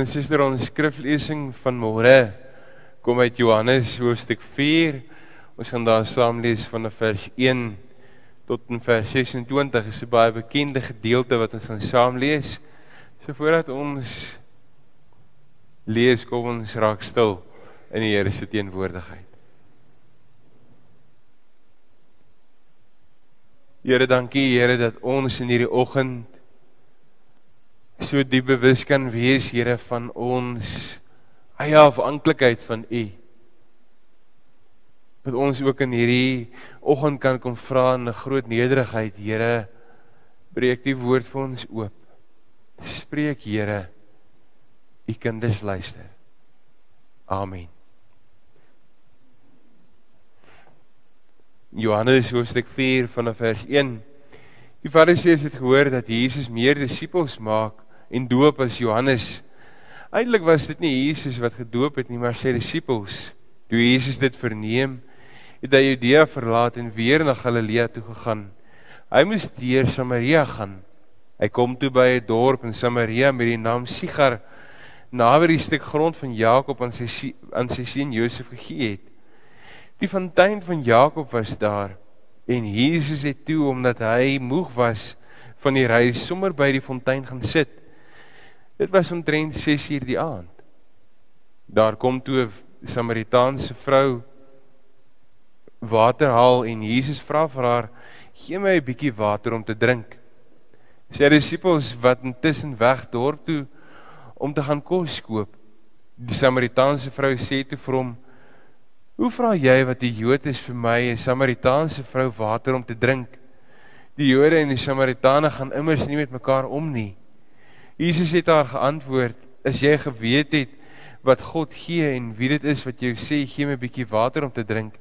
Ons sister ons skriflesing van môre kom uit Johannes hoofstuk 4. Ons gaan daar saam lees van vers 1 tot in vers 26. Dit is 'n baie bekende gedeelte wat ons gaan saam lees. So voordat ons lees, kom ons raak stil in die Here se teenwoordigheid. Here, dankie Here dat ons in hierdie oggend so diep bewus kan wees Here van ons eie afhanklikheid van U. Dat ons ook in hierdie oggend kan kom vra in 'n groot nederigheid, Here, breek die woord vir ons oop. Spreek Here, U kinders luister. Amen. Johannes hoofstuk 4 vanaf vers 1. Die Fariseërs het gehoor dat Jesus meer disippels maak en doop as Johannes. Eintlik was dit nie Jesus wat gedoop het nie, maar sy disippels. Toe Jesus dit verneem, het hy Judea verlaat en weer na Galilea toe gegaan. Hy moes deur Samaria gaan. Hy kom toe by 'n dorp in Samaria met die naam Sigar, naby die stuk grond van Jakob aan sy aan sy seun Josef gegee het. Die fontein van Jakob was daar en Jesus het toe omdat hy moeg was van die reis sommer by die fontein gaan sit. Dit was omtrent 6uur die aand. Daar kom toe 'n Samaritaanse vrou water haal en Jesus vra vir haar: "Gee my 'n bietjie water om te drink." Sy disippels wat intussen weg dorp toe om te gaan kos koop. Die Samaritaanse vrou sê toe vir hom: "Hoe vra jy wat 'n Jood is vir my 'n Samaritaanse vrou water om te drink?" Die Jode en die Samaritane gaan immers nie met mekaar om nie. Jesus het haar geantwoord: "As jy geweet het wat God gee en wie dit is wat jou sê gee my 'n bietjie water om te drink,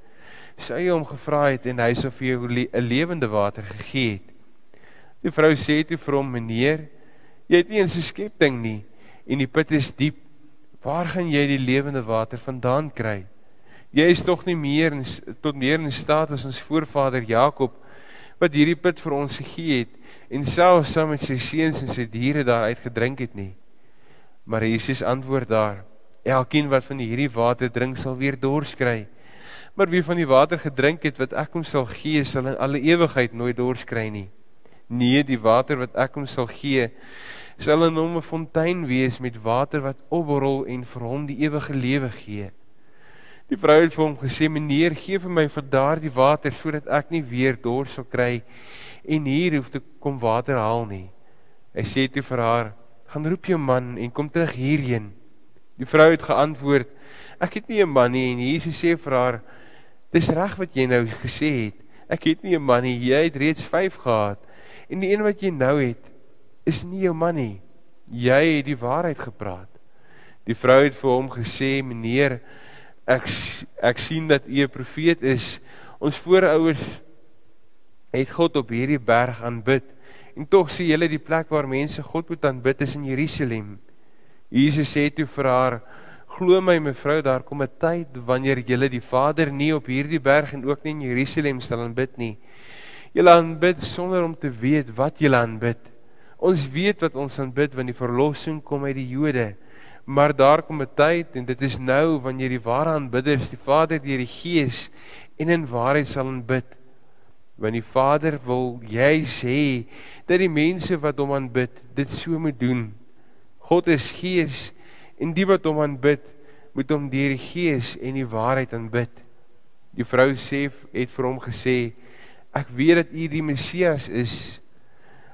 sou jy hom gevra het en hy sou vir jou 'n lewende water gegee het." Die vrou sê toe vir hom: "Meneer, jy het nie eens 'n skepting nie en die put is diep. Waar gaan jy die lewende water vandaan kry? Jy is tog nie meer in, tot meer in staat as ons voorvader Jakob wat hierdie put vir ons gegee het." en self saam met sy seuns en sy diere daaruit gedrink het nie. Maar Jesus antwoord daar: Elkeen wat van hierdie water drink sal weer dors kry. Maar wie van die water gedrink het wat ek hom sal gee, sal in alle ewigheid nooit dors kry nie. Nee, die water wat ek hom sal gee, sal in hom 'n fontein wees met water wat opborrel en vir hom die ewige lewe gee. Die vrou het vir hom gesê: "Meneer, gee vir my van daardie water sodat ek nie weer dors sal kry en hier hoef te kom water haal nie." Hy sê toe vir haar: "Gaan roep jou man en kom terug hierheen." Die vrou het geantwoord: "Ek het nie 'n man nie." En Jesus sê vir haar: "Dis reg wat jy nou gesê het. Ek het nie 'n man nie. Jy het reeds 5 gehad. En die een wat jy nou het, is nie jou man nie. Jy het die waarheid gepraat." Die vrou het vir hom gesê: "Meneer, ek ek sien dat u 'n profeet is. Ons voorouers het God op hierdie berg aanbid. En tog sê julle die plek waar mense God moet aanbid is in Jerusalem. Jesus sê toe vir haar: "Glo my mevrou, daar kom 'n tyd wanneer julle die Vader nie op hierdie berg en ook nie in Jerusalem sal aanbid nie. Julle aanbid sonder om te weet wat julle aanbid. Ons weet wat ons aanbid want die verlossing kom uit die Jode." Maar daar kom 'n tyd en dit is nou wanneer die ware aanbidders die Vader deur die Gees en in waarheid sal aanbid. Want die Vader wil jy sê dat die mense wat hom aanbid dit so moet doen. God is Gees en die wat hom aanbid moet hom deur die Gees en die waarheid aanbid. Die vrou sê het vir hom gesê ek weet dat u die Messias is.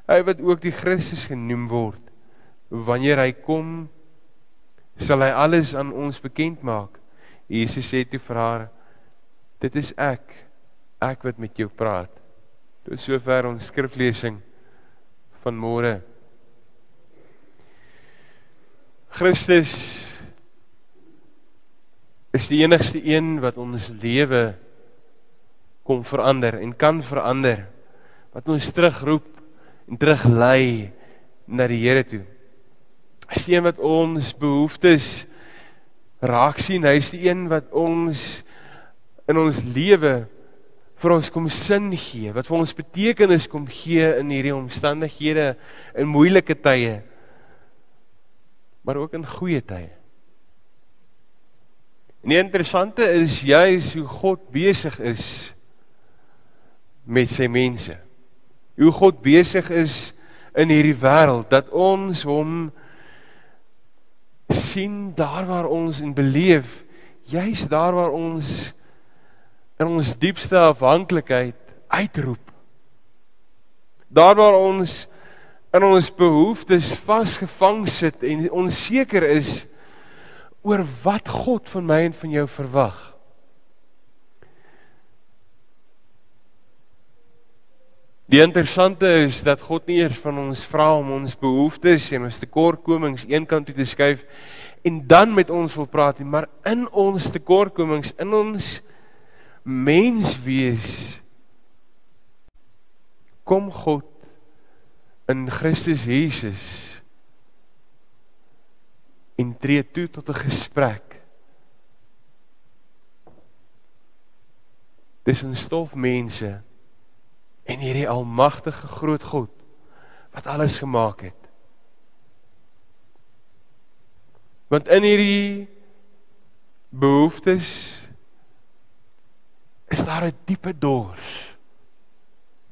Hy wat ook die Christus genoem word. Wanneer hy kom sal hy alles aan ons bekend maak. Jesus sê toe vir haar: Dit is ek, ek wat met jou praat. Tot sover ons skriflesing van môre. Christus is die enigste een wat ons lewe kom verander en kan verander. Wat ons terugroep en teruglei na die Here toe. Is die een wat ons behoeftes raak sien. Hy is die een wat ons in ons lewe vir ons kom sin gee, wat vir ons betekenis kom gee in hierdie omstandighede in moeilike tye. maar ook in goeie tye. En die interessante is juis hoe God besig is met sy mense. Hoe God besig is in hierdie wêreld dat ons hom sien daar waar ons in beleef, juis daar waar ons in ons diepste afhanklikheid uitroep. Daar waar ons in ons behoeftes vasgevang sit en onseker is oor wat God van my en van jou verwag. Die interessante is dat God nie eers van ons vra om ons behoeftes en ons tekortkomings eenkant toe te skuif en dan met ons wil praat nie, maar in ons tekortkomings, in ons menswees kom God in Christus Jesus en tree toe tot 'n gesprek. Dis 'n stof mense en hierdie almagtige groot God wat alles gemaak het. Want in hierdie behoeftes is daar 'n diepe dors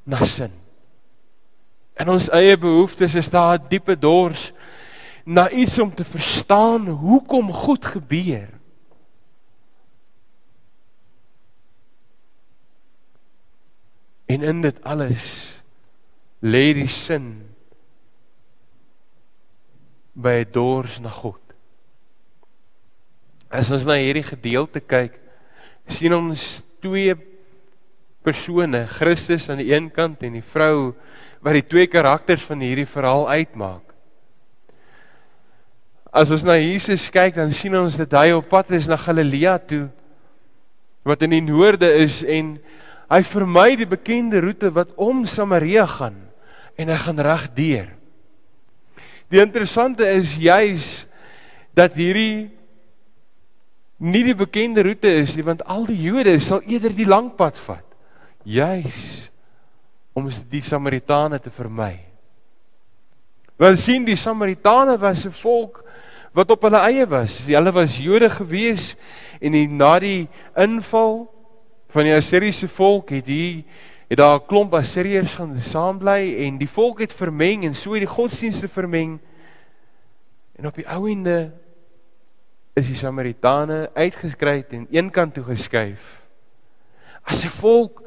na sin. In ons eie behoeftes is daar 'n diepe dors na iets om te verstaan hoekom goed gebeur. En in dit alles lê die sin by 'n dors na God. As ons na hierdie gedeelte kyk, sien ons twee persone, Christus aan die een kant en die vrou wat die twee karakters van hierdie verhaal uitmaak. As ons na Jesus kyk, dan sien ons dat hy op pad is na Galilea toe wat in die noorde is en hy vermy die bekende roete wat om Samaria gaan en hy gaan reg deur. Die interessante is juis dat hierdie nie die bekende roete is nie want al die Jode sal eerder die lang pad vat. Juis om die Samaritane te vermy. Want sien die Samaritane was 'n volk wat op hulle eie was. Hulle was Jode gewees en die, na die inval van die Assiriese volk het die het daar 'n klomp Assiriërs gaan saambly en die volk het vermeng en so het die godsdienste vermeng. En op die ou ende is die Samaritane uitgeskry en eenkant toe geskuif. As 'n volk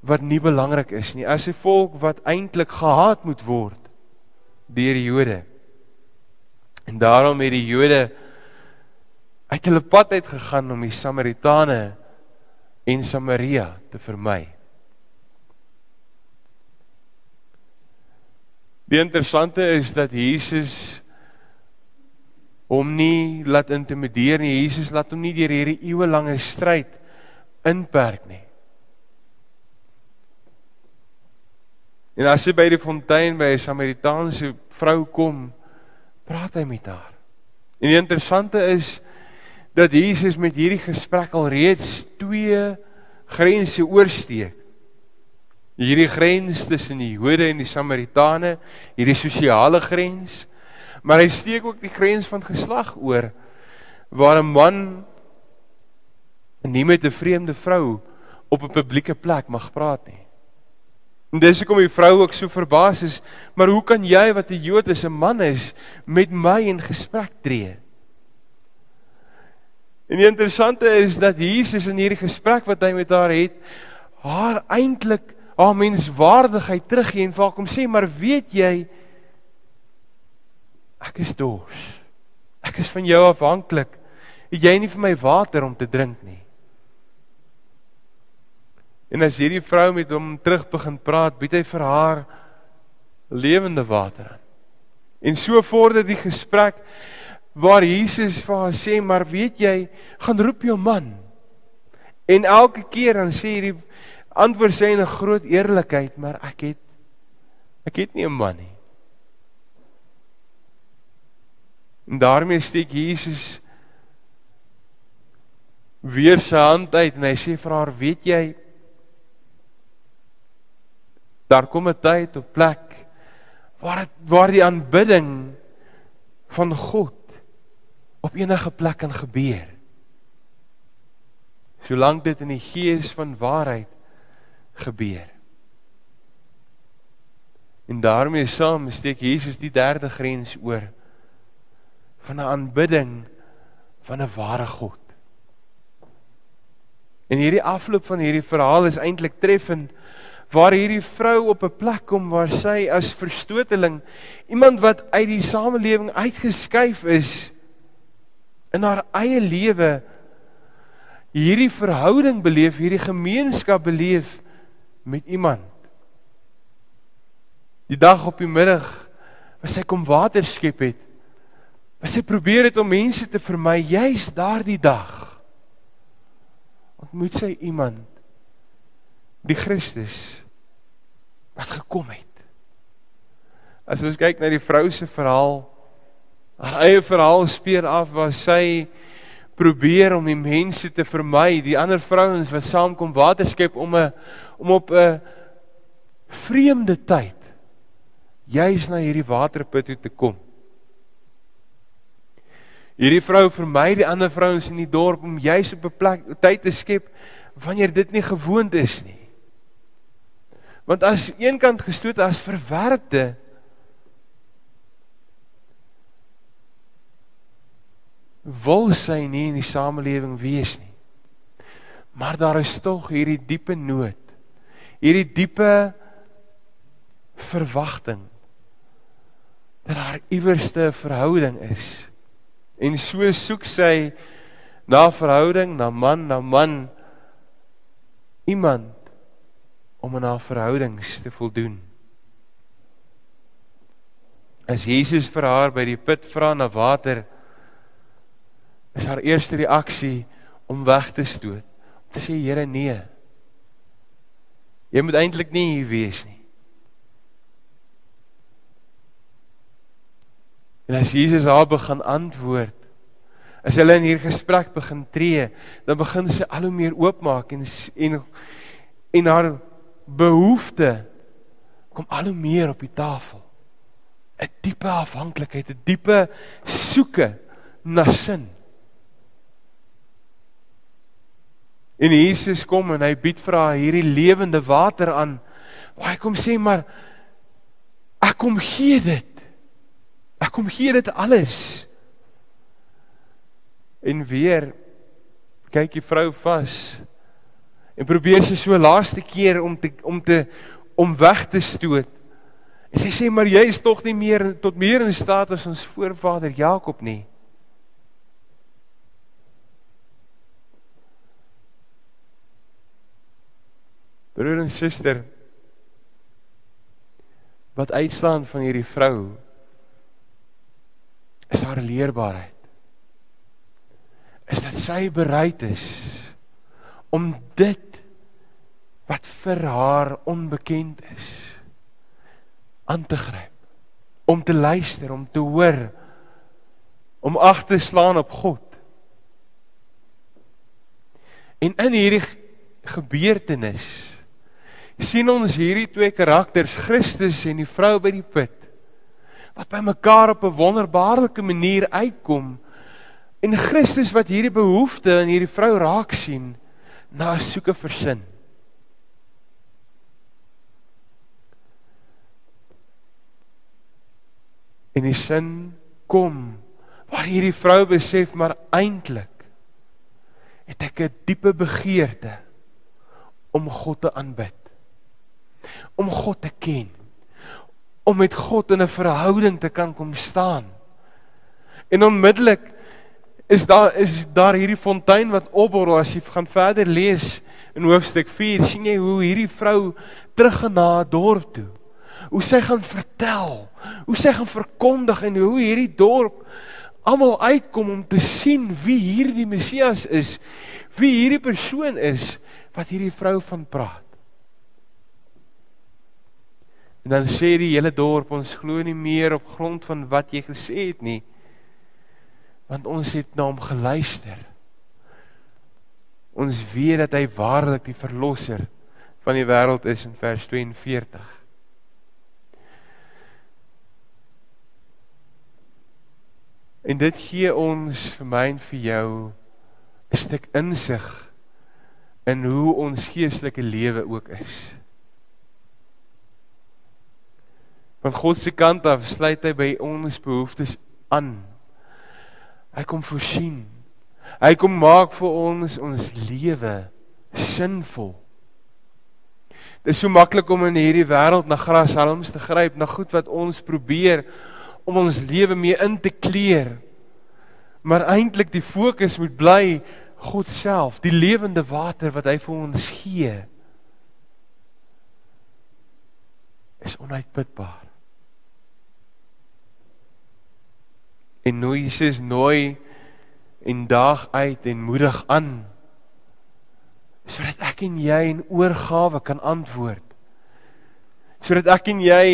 wat nie belangrik is nie, as 'n volk wat eintlik gehaat moet word deur die Jode. En daarom het die Jode uit hulle pad uit gegaan om die Samaritane en Samaria te vermy. Die interessante is dat Jesus hom nie laat intimideer nie. Jesus laat hom nie deur hierdie eeue lange stryd inperk nie. En as hy by die fontein by 'n Samaritaanse vrou kom, praat hy met haar. En die interessante is dat Jesus met hierdie gesprek al reeds twee grense oorsteek. Hierdie grens tussen die Jode en die Samaritane, hierdie sosiale grens, maar hy steek ook die grens van geslag oor waar 'n man nie met 'n vreemde vrou op 'n publieke plek mag praat nie. En dis hoekom die vrou ook so verbaas is, maar hoe kan jy wat 'n Jood is, 'n man is, met my in gesprek tree? En die interessante is dat Jesus in hierdie gesprek wat hy met haar het, haar eintlik haar menswaardigheid teruggee en vir haar kom sê, "Maar weet jy, ek is dors. Ek is van jou afhanklik. Het jy nie vir my water om te drink nie?" En as hierdie vrou met hom terug begin praat, bied hy vir haar lewende water aan. En so vorder die gesprek waar Jesus vir haar sê, "Maar weet jy, gaan roep jou man." En elke keer dan sê hierdie antwoord sy in 'n groot eerlikheid, "Maar ek het ek het nie 'n man nie." En daarmee steek Jesus weer sy hand uit en hy sê vir haar, "Weet jy, daar kom 'n tyd op plek waar het, waar die aanbidding van God op enige plek kan gebeur. Solank dit in die gees van waarheid gebeur. En daarmee saam steek Jesus die derde grens oor van 'n aanbidding van 'n ware God. En hierdie afloop van hierdie verhaal is eintlik treffend waar hierdie vrou op 'n plek kom waar sy as verstoteling iemand wat uit die samelewing uitgeskuif is in haar eie lewe hierdie verhouding beleef, hierdie gemeenskap beleef met iemand. Die dag op die middag was sy kom water skep het. Was sy probeer het om mense te vermy juis daardie dag. Ontmoet sy iemand die Christus wat gekom het. As ons kyk na die vrou se verhaal, haar eie verhaal speel af waar sy probeer om die mense te vermy, die ander vrouens wat saamkom water skep om 'n om op 'n vreemde tyd juis na hierdie waterput toe te kom. Hierdie vrou vermy die ander vrouens in die dorp om juis op 'n plek tyd te skep wanneer dit nie gewoond is nie. Want as eenkant gestoot as verwerpte wil sy nie in die samelewing wees nie. Maar daar is tog hierdie diepe nood. Hierdie diepe verwagting dat daar iewerste verhouding is. En so soek sy na verhouding, na man, na man iemand om in haar verhoudings te voldoen. As Jesus vir haar by die put vra na water, is haar eerste reaksie om weg te stoot. Om te sê Here nee. Jy moet eintlik nie hier wees nie. En as Jesus haar begin antwoord, as hulle in hierdie gesprek begin tree, dan begin sy al hoe meer oopmaak en en en haar behoefte kom al hoe meer op die tafel. 'n Diepe afhanklikheid, 'n diepe soeke na sin. En Jesus kom en hy bied vir haar hierdie lewende water aan. Waar hy kom sê maar ek kom gee dit. Ek kom gee dit alles. En weer kyk die vrou vas en probeer sy so laaste keer om te om te om weg te stoot. En sy sê maar jy is tog nie meer tot meer in staat as ons voorvader Jakob nie. Broer en suster wat uitstaan van hierdie vrou is haar leerbaarheid. Is dat sy bereid is om dit wat vir haar onbekend is aan te gryp, om te luister, om te hoor, om ag te slaan op God. En in hierdie gebeurtenis sien ons hierdie twee karakters, Christus en die vrou by die put wat by mekaar op 'n wonderbaarlike manier uitkom en Christus wat hierdie behoefte in hierdie vrou raak sien na soeke vir sin. En die sin kom waar hierdie vrou besef maar eintlik het ek 'n diepe begeerte om God te aanbid. Om God te ken om met God in 'n verhouding te kan kom staan. En onmiddellik is daar is daar hierdie fontein wat opborrel as jy gaan verder lees in hoofstuk 4 sien jy hoe hierdie vrou teruggaan na haar dorp toe. Hoe sy gaan vertel, hoe sy gaan verkondig en hoe hierdie dorp almal uitkom om te sien wie hierdie Messias is, wie hierdie persoon is wat hierdie vrou van praat. En dan sê die hele dorp ons glo nie meer op grond van wat jy gesê het nie. Want ons het na hom geluister. Ons weet dat hy waarlik die verlosser van die wêreld is in vers 42. En dit gee ons vir my en vir jou 'n stuk insig in hoe ons geestelike lewe ook is. Van God se kant af sluit hy by ons behoeftes aan. Hy kom voorsien. Hy kom maak vir ons ons lewe sinvol. Dit is so maklik om in hierdie wêreld na grashalms te gryp, na goed wat ons probeer om ons lewe mee in te kleer. Maar eintlik die fokus moet bly God self, die lewende water wat hy vir ons gee. is onuitputbaar. En nou Jesus nooi en daag uit en moedig aan sodat ek en jy in oorgawe kan antwoord. Sodat ek en jy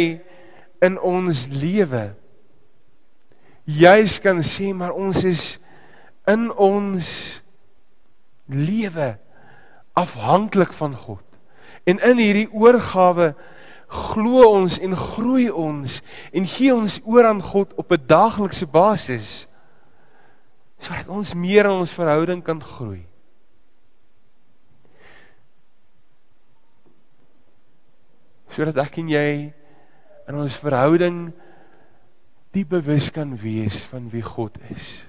in ons lewe juis kan sê maar ons is in ons lewe afhanklik van God. En in hierdie oorgawe glo ons en groei ons en gee ons oor aan God op 'n daaglikse basis sodat ons meer in ons verhouding kan groei. sodat ek en jy in ons verhouding diep bewus kan wees van wie God is.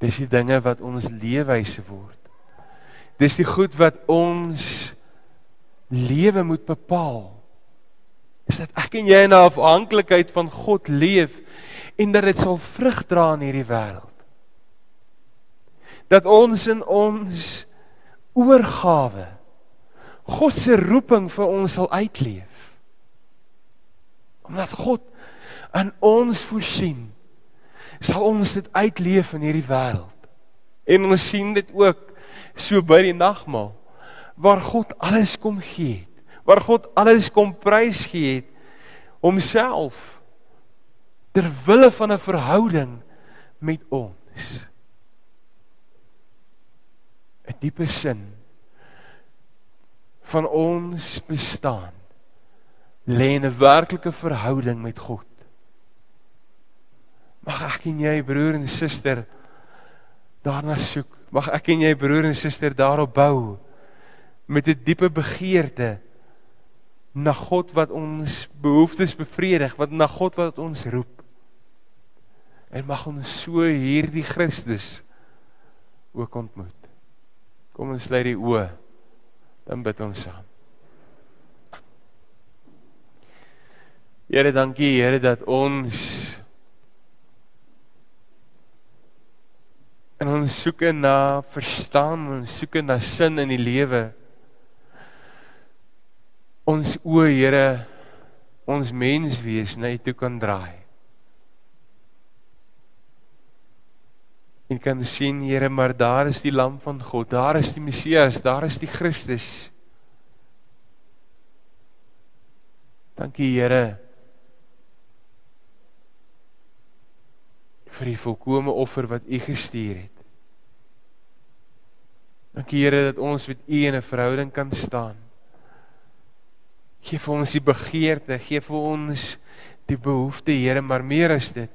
Dis die dinge wat ons leefwyse word. Dis die goed wat ons lewe moet bepaal. Is dat ek en jy in 'n afhanklikheid van God leef en dat dit sal vrug dra in hierdie wêreld dat ons in ons oorgawe God se roeping vir ons sal uitleef. Omdat God aan ons voorsien, sal ons dit uitleef in hierdie wêreld. En ons sien dit ook so by die nagmaal waar God alles kom gee het, waar God alles kom prys gee het homself ter wille van 'n verhouding met ons. 'n diepe sin van ons bestaan lê in 'n werklike verhouding met God. Mag ek en jy broer en suster daarna soek. Mag ek en jy broer en suster daarop bou met 'n diepe begeerte na God wat ons behoeftes bevredig, wat na God wat ons roep. En mag ons so hierdie Christus ook ontmoet. Kom ons sluit die oë. Dan bid ons saam. Here, dankie Here dat ons en ons soek na verstaan en soek na sin in die lewe. Ons o Here, ons mens wees na U toe kan draai. en kan sien Here maar daar is die lam van God daar is die Messias daar is die Christus Dankie Here vir die volkomme offer wat U gestuur het Dankie Here dat ons met U in 'n verhouding kan staan Gee vir ons die begeerte gee vir ons die behoefte Here maar meer as dit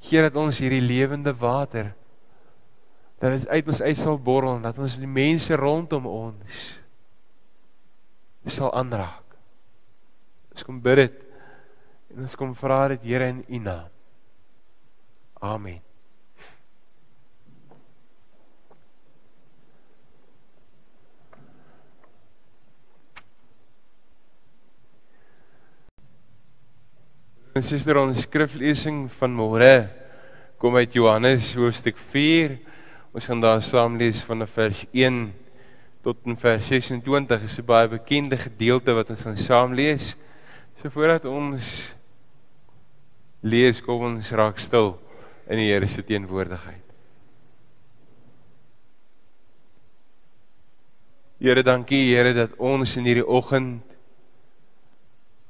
gee dat ons hierdie lewende water dat dit uit ons uit sal borrel en dat ons die mense rondom ons sal aanraak. Ons kom bid dit en ons kom vra dit Here in U naam. Amen. Ons sister ons skriflesing van môre kom uit Johannes hoofstuk 4 Ons gaan daar saam lees van vers 1 tot in vers 26. Dit is 'n baie bekende gedeelte wat ons gaan saam lees. So voordat ons lees, kom ons raak stil in die Here se teenwoordigheid. Here, dankie Here dat ons in hierdie oggend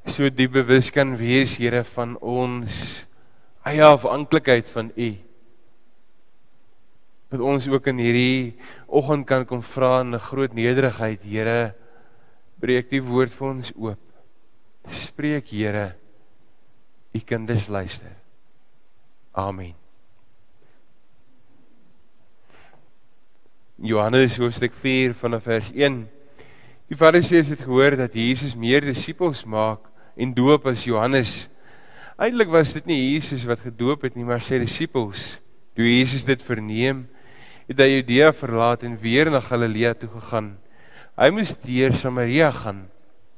so diep bewus kan wees, Here, van ons eie afhanklikheid van U dat ons ook in hierdie oggend kan kom vra in 'n groot nederigheid, Here, breek die woord vir ons oop. spreek, Here, u kinders luister. Amen. Johannes hoofstuk 4 vanaf vers 1. Die Fariseërs het gehoor dat Jesus meer disippels maak en doop as Johannes. Eintlik was dit nie Jesus wat gedoop het nie, maar sy disippels. Toe Jesus dit verneem, het hy Judea verlaat en weer na Galilea toe gegaan. Hy moes deur Samaria gaan.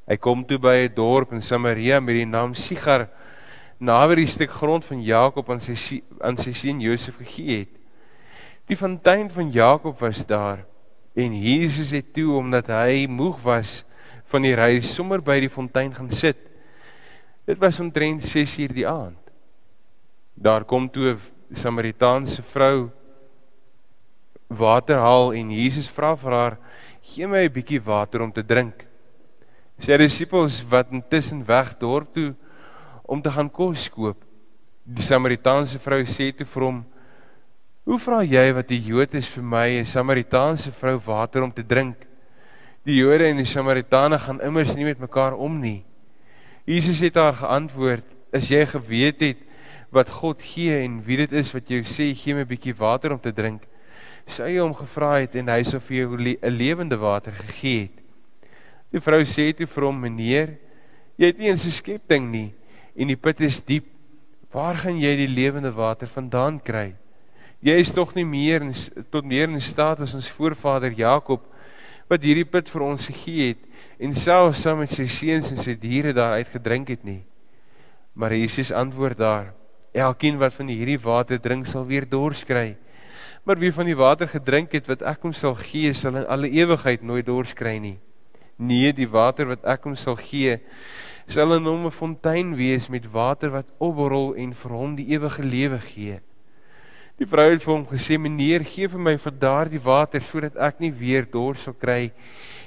Hy kom toe by 'n dorp in Samaria met die naam Sigar, naby die stuk grond van Jakob aan sy aan sy seun Josef gegee het. Die fontein van Jakob was daar en Jesus het toe omdat hy moeg was van die reis sommer by die fontein gaan sit. Dit was omtrent 6uur die aand. Daar kom toe 'n Samaritaanse vrou water haal en Jesus vra vir haar: "Gee my 'n bietjie water om te drink." Sy disippels wat intussen weg dorp toe om te gaan kos koop. Die Samaritaanse vrou sê toe vir hom: Hoe vra jy wat 'n Jood is vir my 'n Samaritaanse vrou water om te drink? Die Jode en die Samaritane gaan immers nie met mekaar om nie. Jesus het haar geantwoord: "As jy geweet het wat God gee en wie dit is wat jou sê gee my 'n bietjie water om te drink, sou jy hom gevra het en hy sou vir jou 'n lewende water gegee het." Die vrou sê toe vir hom: "Meneer, jy het nie eens 'n skepting nie en die put is diep. Waar gaan jy die lewende water vandaan kry?" Jy is tog nie meer in, tot meer in staat as ons voorvader Jakob wat hierdie put vir ons gegee het en self saam met sy seuns en sy diere daaruit gedrink het nie. Maar Jesus antwoord daar: Elkeen wat van hierdie water drink sal weer dors kry. Maar wie van die water gedrink het wat ek hom sal gee, sal in alle ewigheid nooit dors kry nie. Nee, die water wat ek hom sal gee, sal in hom 'n fontein wees met water wat opborrel en vir hom die ewige lewe gee. Die vrou het vir hom gesê: "Meneer, gee vir my van daardie water sodat ek nie weer dors sal kry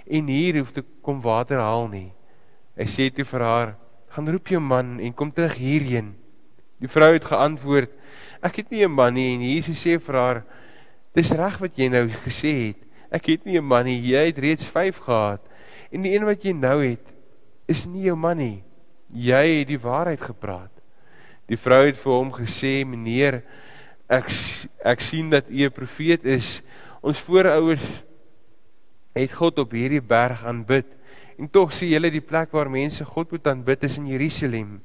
en hier hoef te kom water haal nie." Hy sê toe vir haar: "Gaan roep jou man en kom terug hierheen." Die vrou het geantwoord: "Ek het nie 'n man nie." En Jesus sê vir haar: "Dis reg wat jy nou gesê het. Ek het nie 'n man nie. Jy het reeds 5 gehad. En die een wat jy nou het, is nie jou man nie. Jy het die waarheid gepraat." Die vrou het vir hom gesê: "Meneer, ek ek sien dat u 'n profeet is. Ons voorouers het God op hierdie berg aanbid. En tog sê julle die plek waar mense God moet aanbid is in Jerusalem.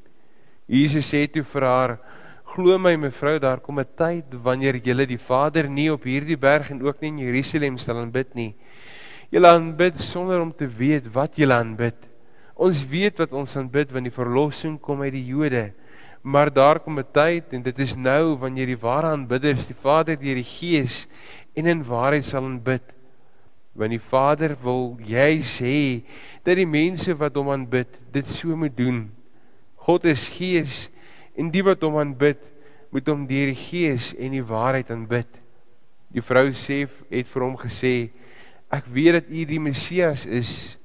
Jesus sê toe vir haar: "Glo my mevrou, daar kom 'n tyd wanneer julle die Vader nie op hierdie berg en ook nie in Jerusalem sal aanbid nie. Julle aanbid sonder om te weet wat julle aanbid. Ons weet wat ons aanbid want die verlossing kom uit die Jode." Maar daar kom 'n tyd en dit is nou wanneer die ware aanbidders die Vader deur die Gees en in waarheid sal aanbid. Want die Vader wil jy sê dat die mense wat hom aanbid dit so moet doen. God is Gees en die wat hom aanbid moet hom deur die Gees en die waarheid aanbid. Die vrou sê het vir hom gesê ek weet dat u die Messias is.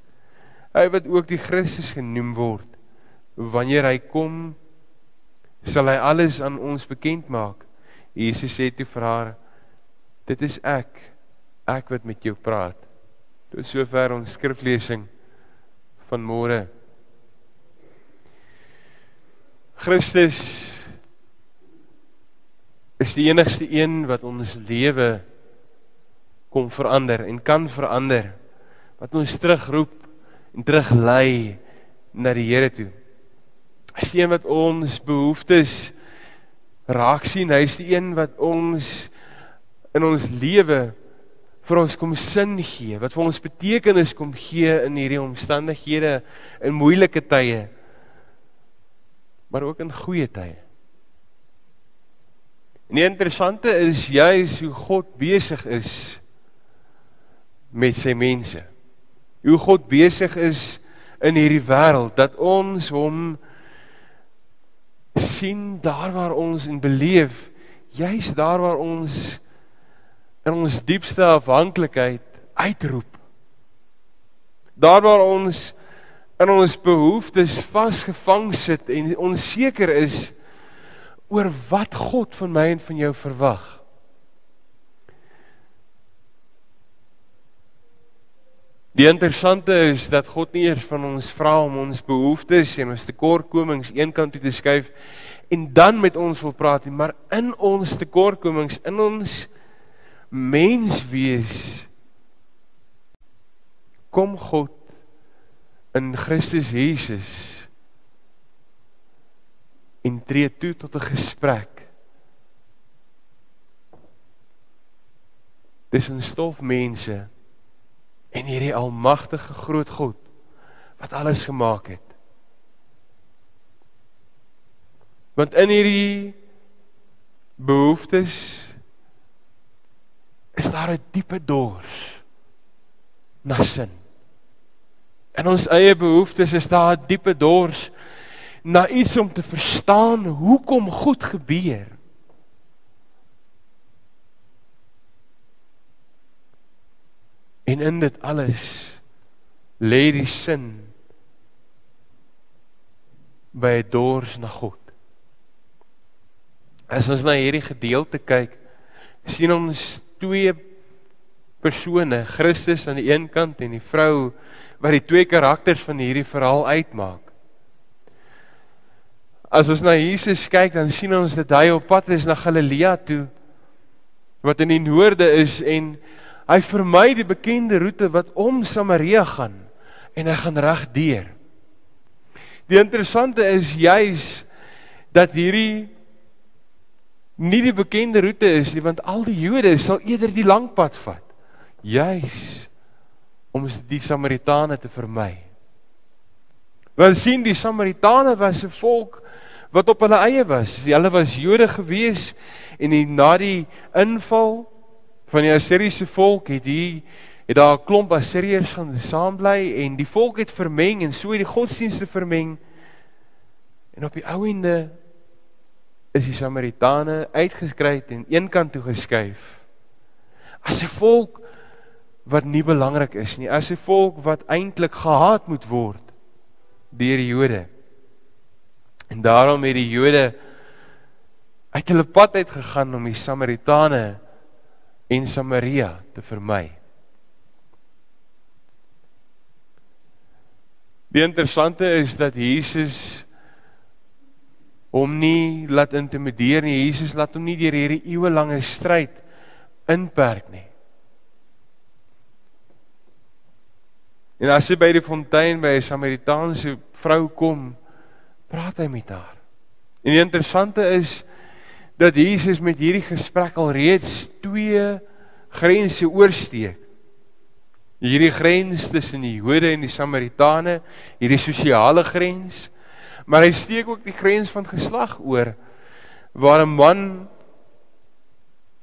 Hy wat ook die Christus genoem word. Wanneer hy kom sal hy alles aan ons bekend maak. Jesus sê toe vir haar: Dit is ek, ek wat met jou praat. Tot sover ons skriflesing van môre. Christus is die enigste een wat ons lewe kom verander en kan verander. Wat ons terugroep en teruglei na die Here toe. Hy is die een wat ons behoeftes raak sien. Hy is die een wat ons in ons lewe vir ons kom sin gee, wat vir ons betekenis kom gee in hierdie omstandighede in moeilike tye. Maar ook in goeie tye. En die interessante is juis hoe God besig is met sy mense. Hoe God besig is in hierdie wêreld dat ons hom sien daar waar ons in beleef juis daar waar ons in ons diepste afhanklikheid uitroep. Daar waar ons in ons behoeftes vasgevang sit en onseker is oor wat God van my en van jou verwag Die interessante is dat God nie eers van ons vra om ons behoeftes en ons tekortkomings eenkant toe te skuif en dan met ons wil praat nie, maar in ons tekortkomings, in ons menswees kom God in Christus Jesus en tree toe tot 'n gesprek. Dis 'n stof mense en hierdie almagtige groot God wat alles gemaak het. Want in hierdie behoeftes is daar 'n diepe dors na sin. In ons eie behoeftes is daar 'n diepe dors na iets om te verstaan hoekom goed gebeur. En in dit alles lê die sin by 'n dors na God. As ons na hierdie gedeelte kyk, sien ons twee persone, Christus aan die een kant en die vrou wat die twee karakters van hierdie verhaal uitmaak. As ons na Jesus kyk, dan sien ons dat hy op pad is na Galilea toe wat in die noorde is en Hy vermy die bekende roete wat om Samaria gaan en hy gaan reg deur. Die interessante is juis dat hierdie nie die bekende roete is nie want al die Jode sal eerder die lang pad vat. Juis om die Samaritane te vermy. Want sien die Samaritane was 'n volk wat op hulle eie was. Hulle was Jode gewees en die, na die inval van die Assiriese volk het hier het daar 'n klomp Assiriërs gaan saam bly en die volk het vermeng en so het die godsdienste vermeng. En op die ou ende is die Samaritane uitgeskry en eenkant toe geskuif. As 'n volk wat nie belangrik is nie, as 'n volk wat eintlik gehaat moet word deur die Jode. En daarom het die Jode uit hulle pad uit gegaan om die Samaritane en Samaria te vermy. Die interessante is dat Jesus hom nie laat intimideer nie. Jesus laat hom nie deur hierdie eeuelange stryd inperk nie. En as hy by die fontein by 'n Samaritaanse vrou kom, praat hy met haar. En die interessante is dat Jesus met hierdie gesprek al reeds twee grense oorsteek. Hierdie grens tussen die Jode en die Samaritane, hierdie sosiale grens, maar hy steek ook die grens van geslag oor waar 'n man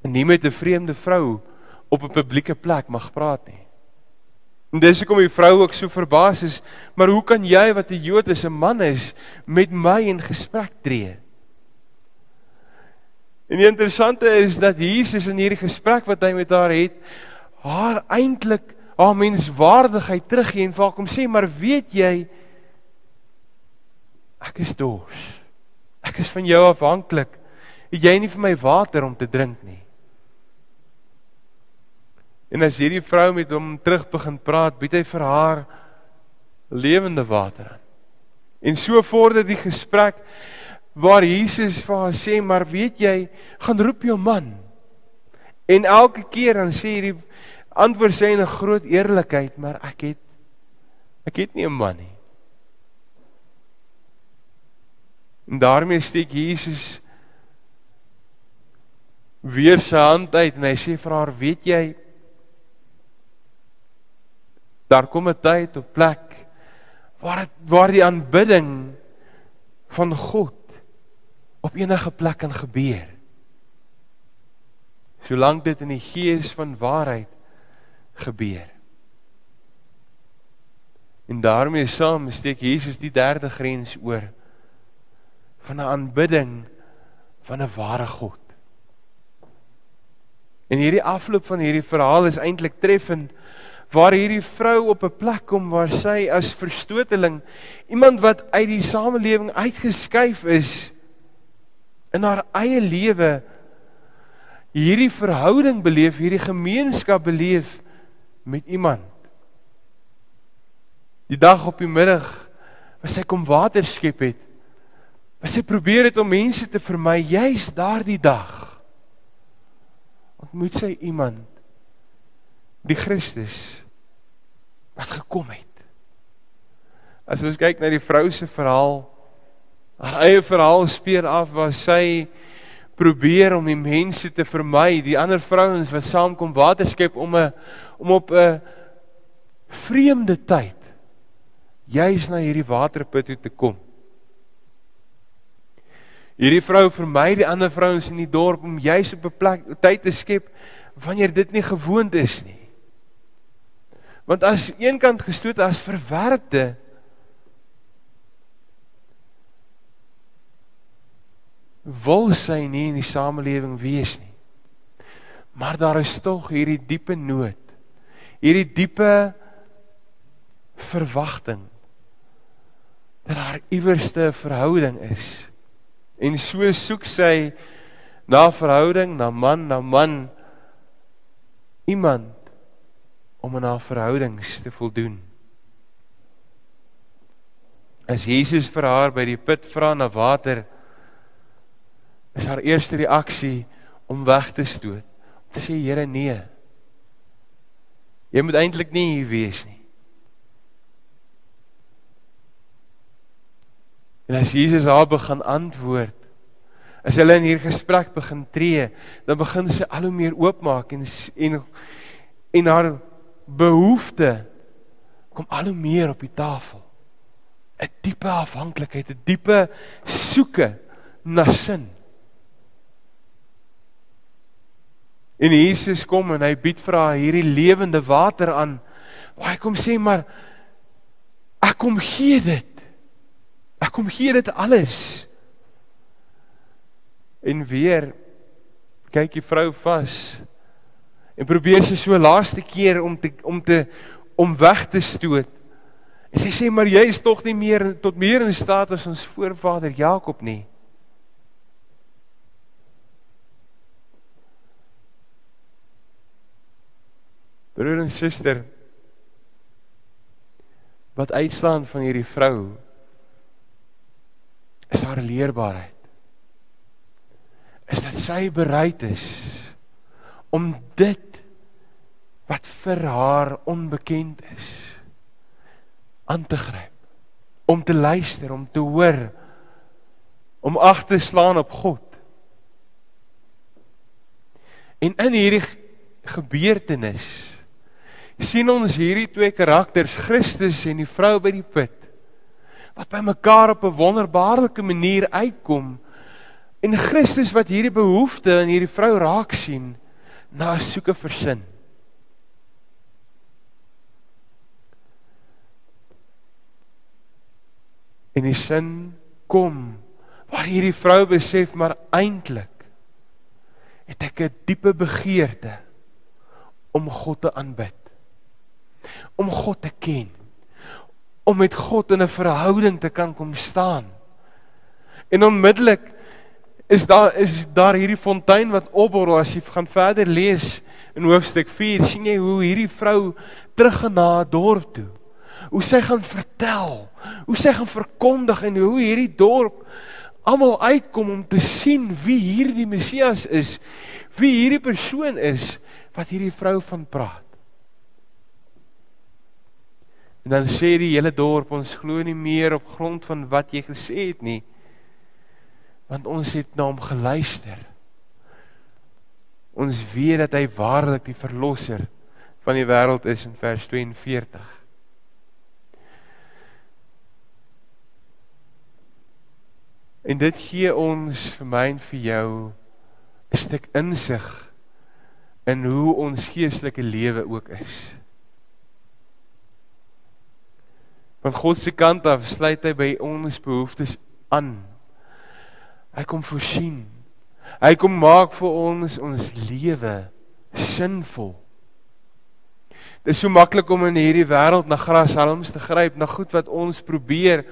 nie met 'n vreemde vrou op 'n publieke plek mag praat nie. En dis hoekom die vrou ook so verbaas is, maar hoe kan jy wat 'n Jood is, 'n man is, met my in gesprek tree? En die interessante is dat Jesus in hierdie gesprek wat hy met haar het, haar eintlik haar menswaardigheid teruggee en vir haar kom sê, "Maar weet jy, ek is dors. Ek is van jou afhanklik. Het jy nie vir my water om te drink nie?" En as hierdie vrou met hom terug begin praat, bied hy vir haar lewende water aan. En so vorder die gesprek waar Jesus vir haar sê, "Maar weet jy, gaan roep jou man." En elke keer dan sê hierdie antwoord sê in 'n groot eerlikheid, "Maar ek het ek het nie 'n man nie." En daarmee steek Jesus weer sy hand uit en hy sê vir haar, "Weet jy, daar kom 'n tyd op plek waar het, waar die aanbidding van God op enige plek kan gebeur. Solank dit in die gees van waarheid gebeur. En daarmee saam steek Jesus die derde grens oor van 'n aanbidding van 'n ware God. En hierdie afloop van hierdie verhaal is eintlik treffend waar hierdie vrou op 'n plek kom waar sy as verstoteling iemand wat uit die samelewing uitgeskuif is in haar eie lewe hierdie verhouding beleef, hierdie gemeenskap beleef met iemand Die dag op die middag was hy kom water skep het. Was hy probeer het om mense te vermy juis daardie dag. Ontmoet sy iemand die Christus wat gekom het. As ons kyk na die vrou se verhaal, haar eie verhaal speel af waar sy probeer om die mense te vermy, die ander vrouens wat saamkom water skep om 'n om op 'n vreemde tyd juis na hierdie waterput toe te kom. Hierdie vrou vermy die ander vrouens in die dorp om juis op 'n plek tyd te skep wanneer dit nie gewoond is nie. Want as eenkant gestoot as verwerpte wil sy nie in die samelewing wees nie. Maar daar is tog hierdie diepe nood. Hierdie diepe verwagting dat daar iewerste verhouding is. En so soek sy na verhouding, na man, na man iemand om in haar verhoudings te voldoen. As Jesus vir haar by die put vra na water, is haar eerste reaksie om weg te stoot. Om te sê Here nee. Jy moet eintlik nie hier wees nie. En as Jesus haar begin antwoord, as hulle in hierdie gesprek begin tree, dan begin sy al hoe meer oopmaak en en en haar behoefte kom al hoe meer op die tafel. 'n Diepe afhanklikheid, 'n diepe soeke na sin. En Jesus kom en hy bied vir haar hierdie lewende water aan. Waar hy kom sê maar ek kom gee dit. Ek kom gee dit alles. En weer kyk die vrou vas en probeer sy so laaste keer om te om te om weg te stoot. En sy sê maar jy is tog nie meer tot meer in staat as ons voorvader Jakob nie. Broer en suster wat uitstaan van hierdie vrou is haar leerbaarheid. Is dat sy bereid is om dit wat vir haar onbekend is aan te gryp om te luister om te hoor om ag te slaan op God en in hierdie gebeurtenis sien ons hierdie twee karakters Christus en die vrou by die put wat by mekaar op 'n wonderbaarlike manier uitkom en Christus wat hierdie behoefte in hierdie vrou raak sien na soeke vir sin En die sin kom waar hierdie vrou besef maar eintlik het ek 'n diepe begeerte om God te aanbid. Om God te ken. Om met God in 'n verhouding te kan kom staan. En onmiddellik is daar is daar hierdie fontein wat opborrel as jy gaan verder lees in hoofstuk 4 sien jy hoe hierdie vrou teruggaan na haar dorp toe hoe sy gaan vertel, hoe sy gaan verkondig en hoe hierdie dorp almal uitkom om te sien wie hierdie Messias is, wie hierdie persoon is wat hierdie vrou van praat. En dan sê die hele dorp ons glo nie meer op grond van wat jy gesê het nie, want ons het na hom geluister. Ons weet dat hy waarlik die verlosser van die wêreld is in vers 42. En dit gee ons vir my en vir jou 'n stuk insig in hoe ons geestelike lewe ook is. Van God se kant af sluit hy by ons behoeftes aan. Hy kom voorsien. Hy kom maak vir ons ons lewe sinvol. Dit is so maklik om in hierdie wêreld na grashalms te gryp, na goed wat ons probeer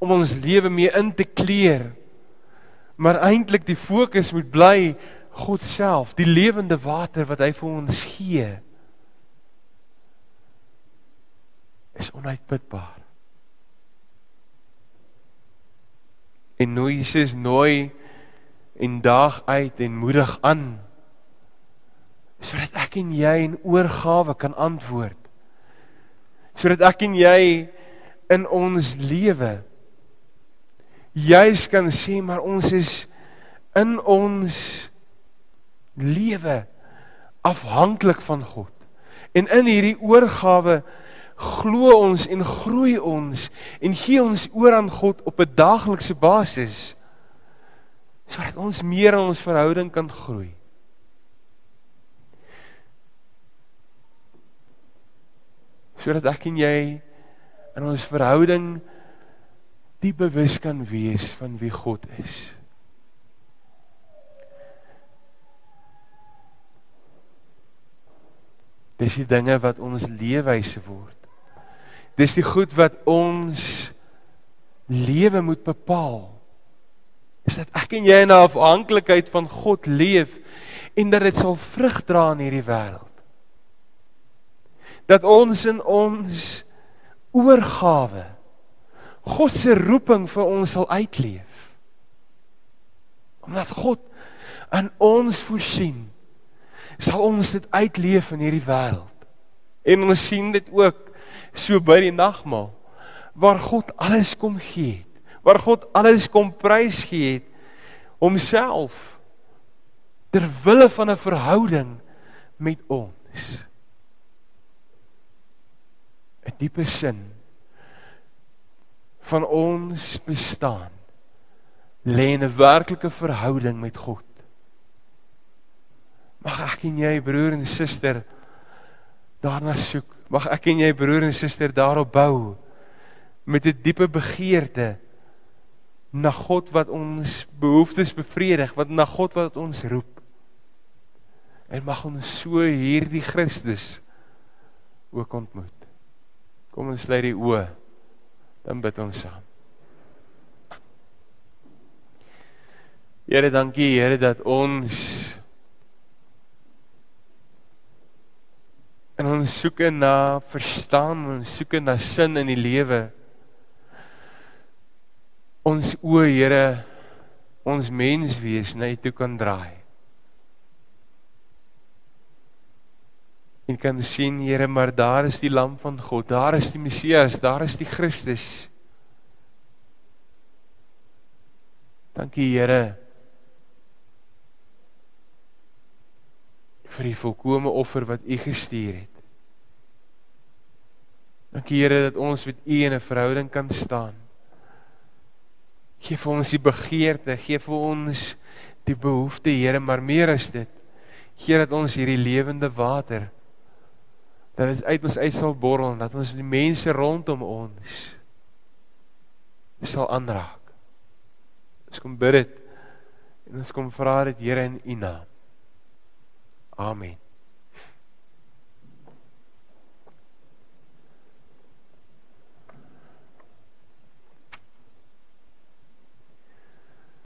om ons lewe mee in te kleer. Maar eintlik die fokus moet bly God self, die lewende water wat hy vir ons gee. is onuitputbaar. En nou Jesus nooi en daag uit en moedig aan sodat ek en jy in oorgawe kan antwoord. Sodat ek en jy in ons lewe juis kan sê maar ons is in ons lewe afhanklik van God. En in hierdie oorgawe glo ons en groei ons en gee ons oor aan God op 'n daaglikse basis sodat ons meer in ons verhouding kan groei. Sodat ek en jy in ons verhouding die bewus kan wees van wie God is. Dis die dinge wat ons leefwyse word. Dis die goed wat ons lewe moet bepaal. Is dat ek en jy in 'n afhanklikheid van God leef en dat dit sal vrug dra in hierdie wêreld. Dat ons in ons oorgawe God se roeping vir ons sal uitleef. Omdat God aan ons voorsien sal ons dit uitleef in hierdie wêreld. En ons sien dit ook so by die nagmaal waar God alles kom gee het, waar God alles kom prys gee het homself ter wille van 'n verhouding met ons. 'n Diepe sin van ons bestaan lê in 'n werklike verhouding met God. Mag ek en jy broer en suster daarna soek. Mag ek en jy broer en suster daarop bou met 'n diepe begeerte na God wat ons behoeftes bevredig, wat na God wat ons roep. En mag ons so hierdie Christus ook ontmoet. Kom ons sluit die oë. Dan bid ons saam. Here, dankie Here dat ons En ons soek na verstaan, ons soek na sin in die lewe. Ons o, Here, ons mens wees na U toe kan draai. En kan sien, Here, maar daar is die lam van God, daar is die Messias, daar is die Christus. Dankie, Here. vir die volkomme offer wat U gestuur het. Dankie Here dat ons met U in 'n verhouding kan staan. Geef vir ons die begeerte, gee vir ons die behoefte, Here, maar meer as dit. Gee dat ons hierdie lewende water dat dit uit ons uit sal borrel en dat ons die mense rondom ons sal aanraak. Ons kom bid dit en ons kom vra dit Here in U naam. Amen.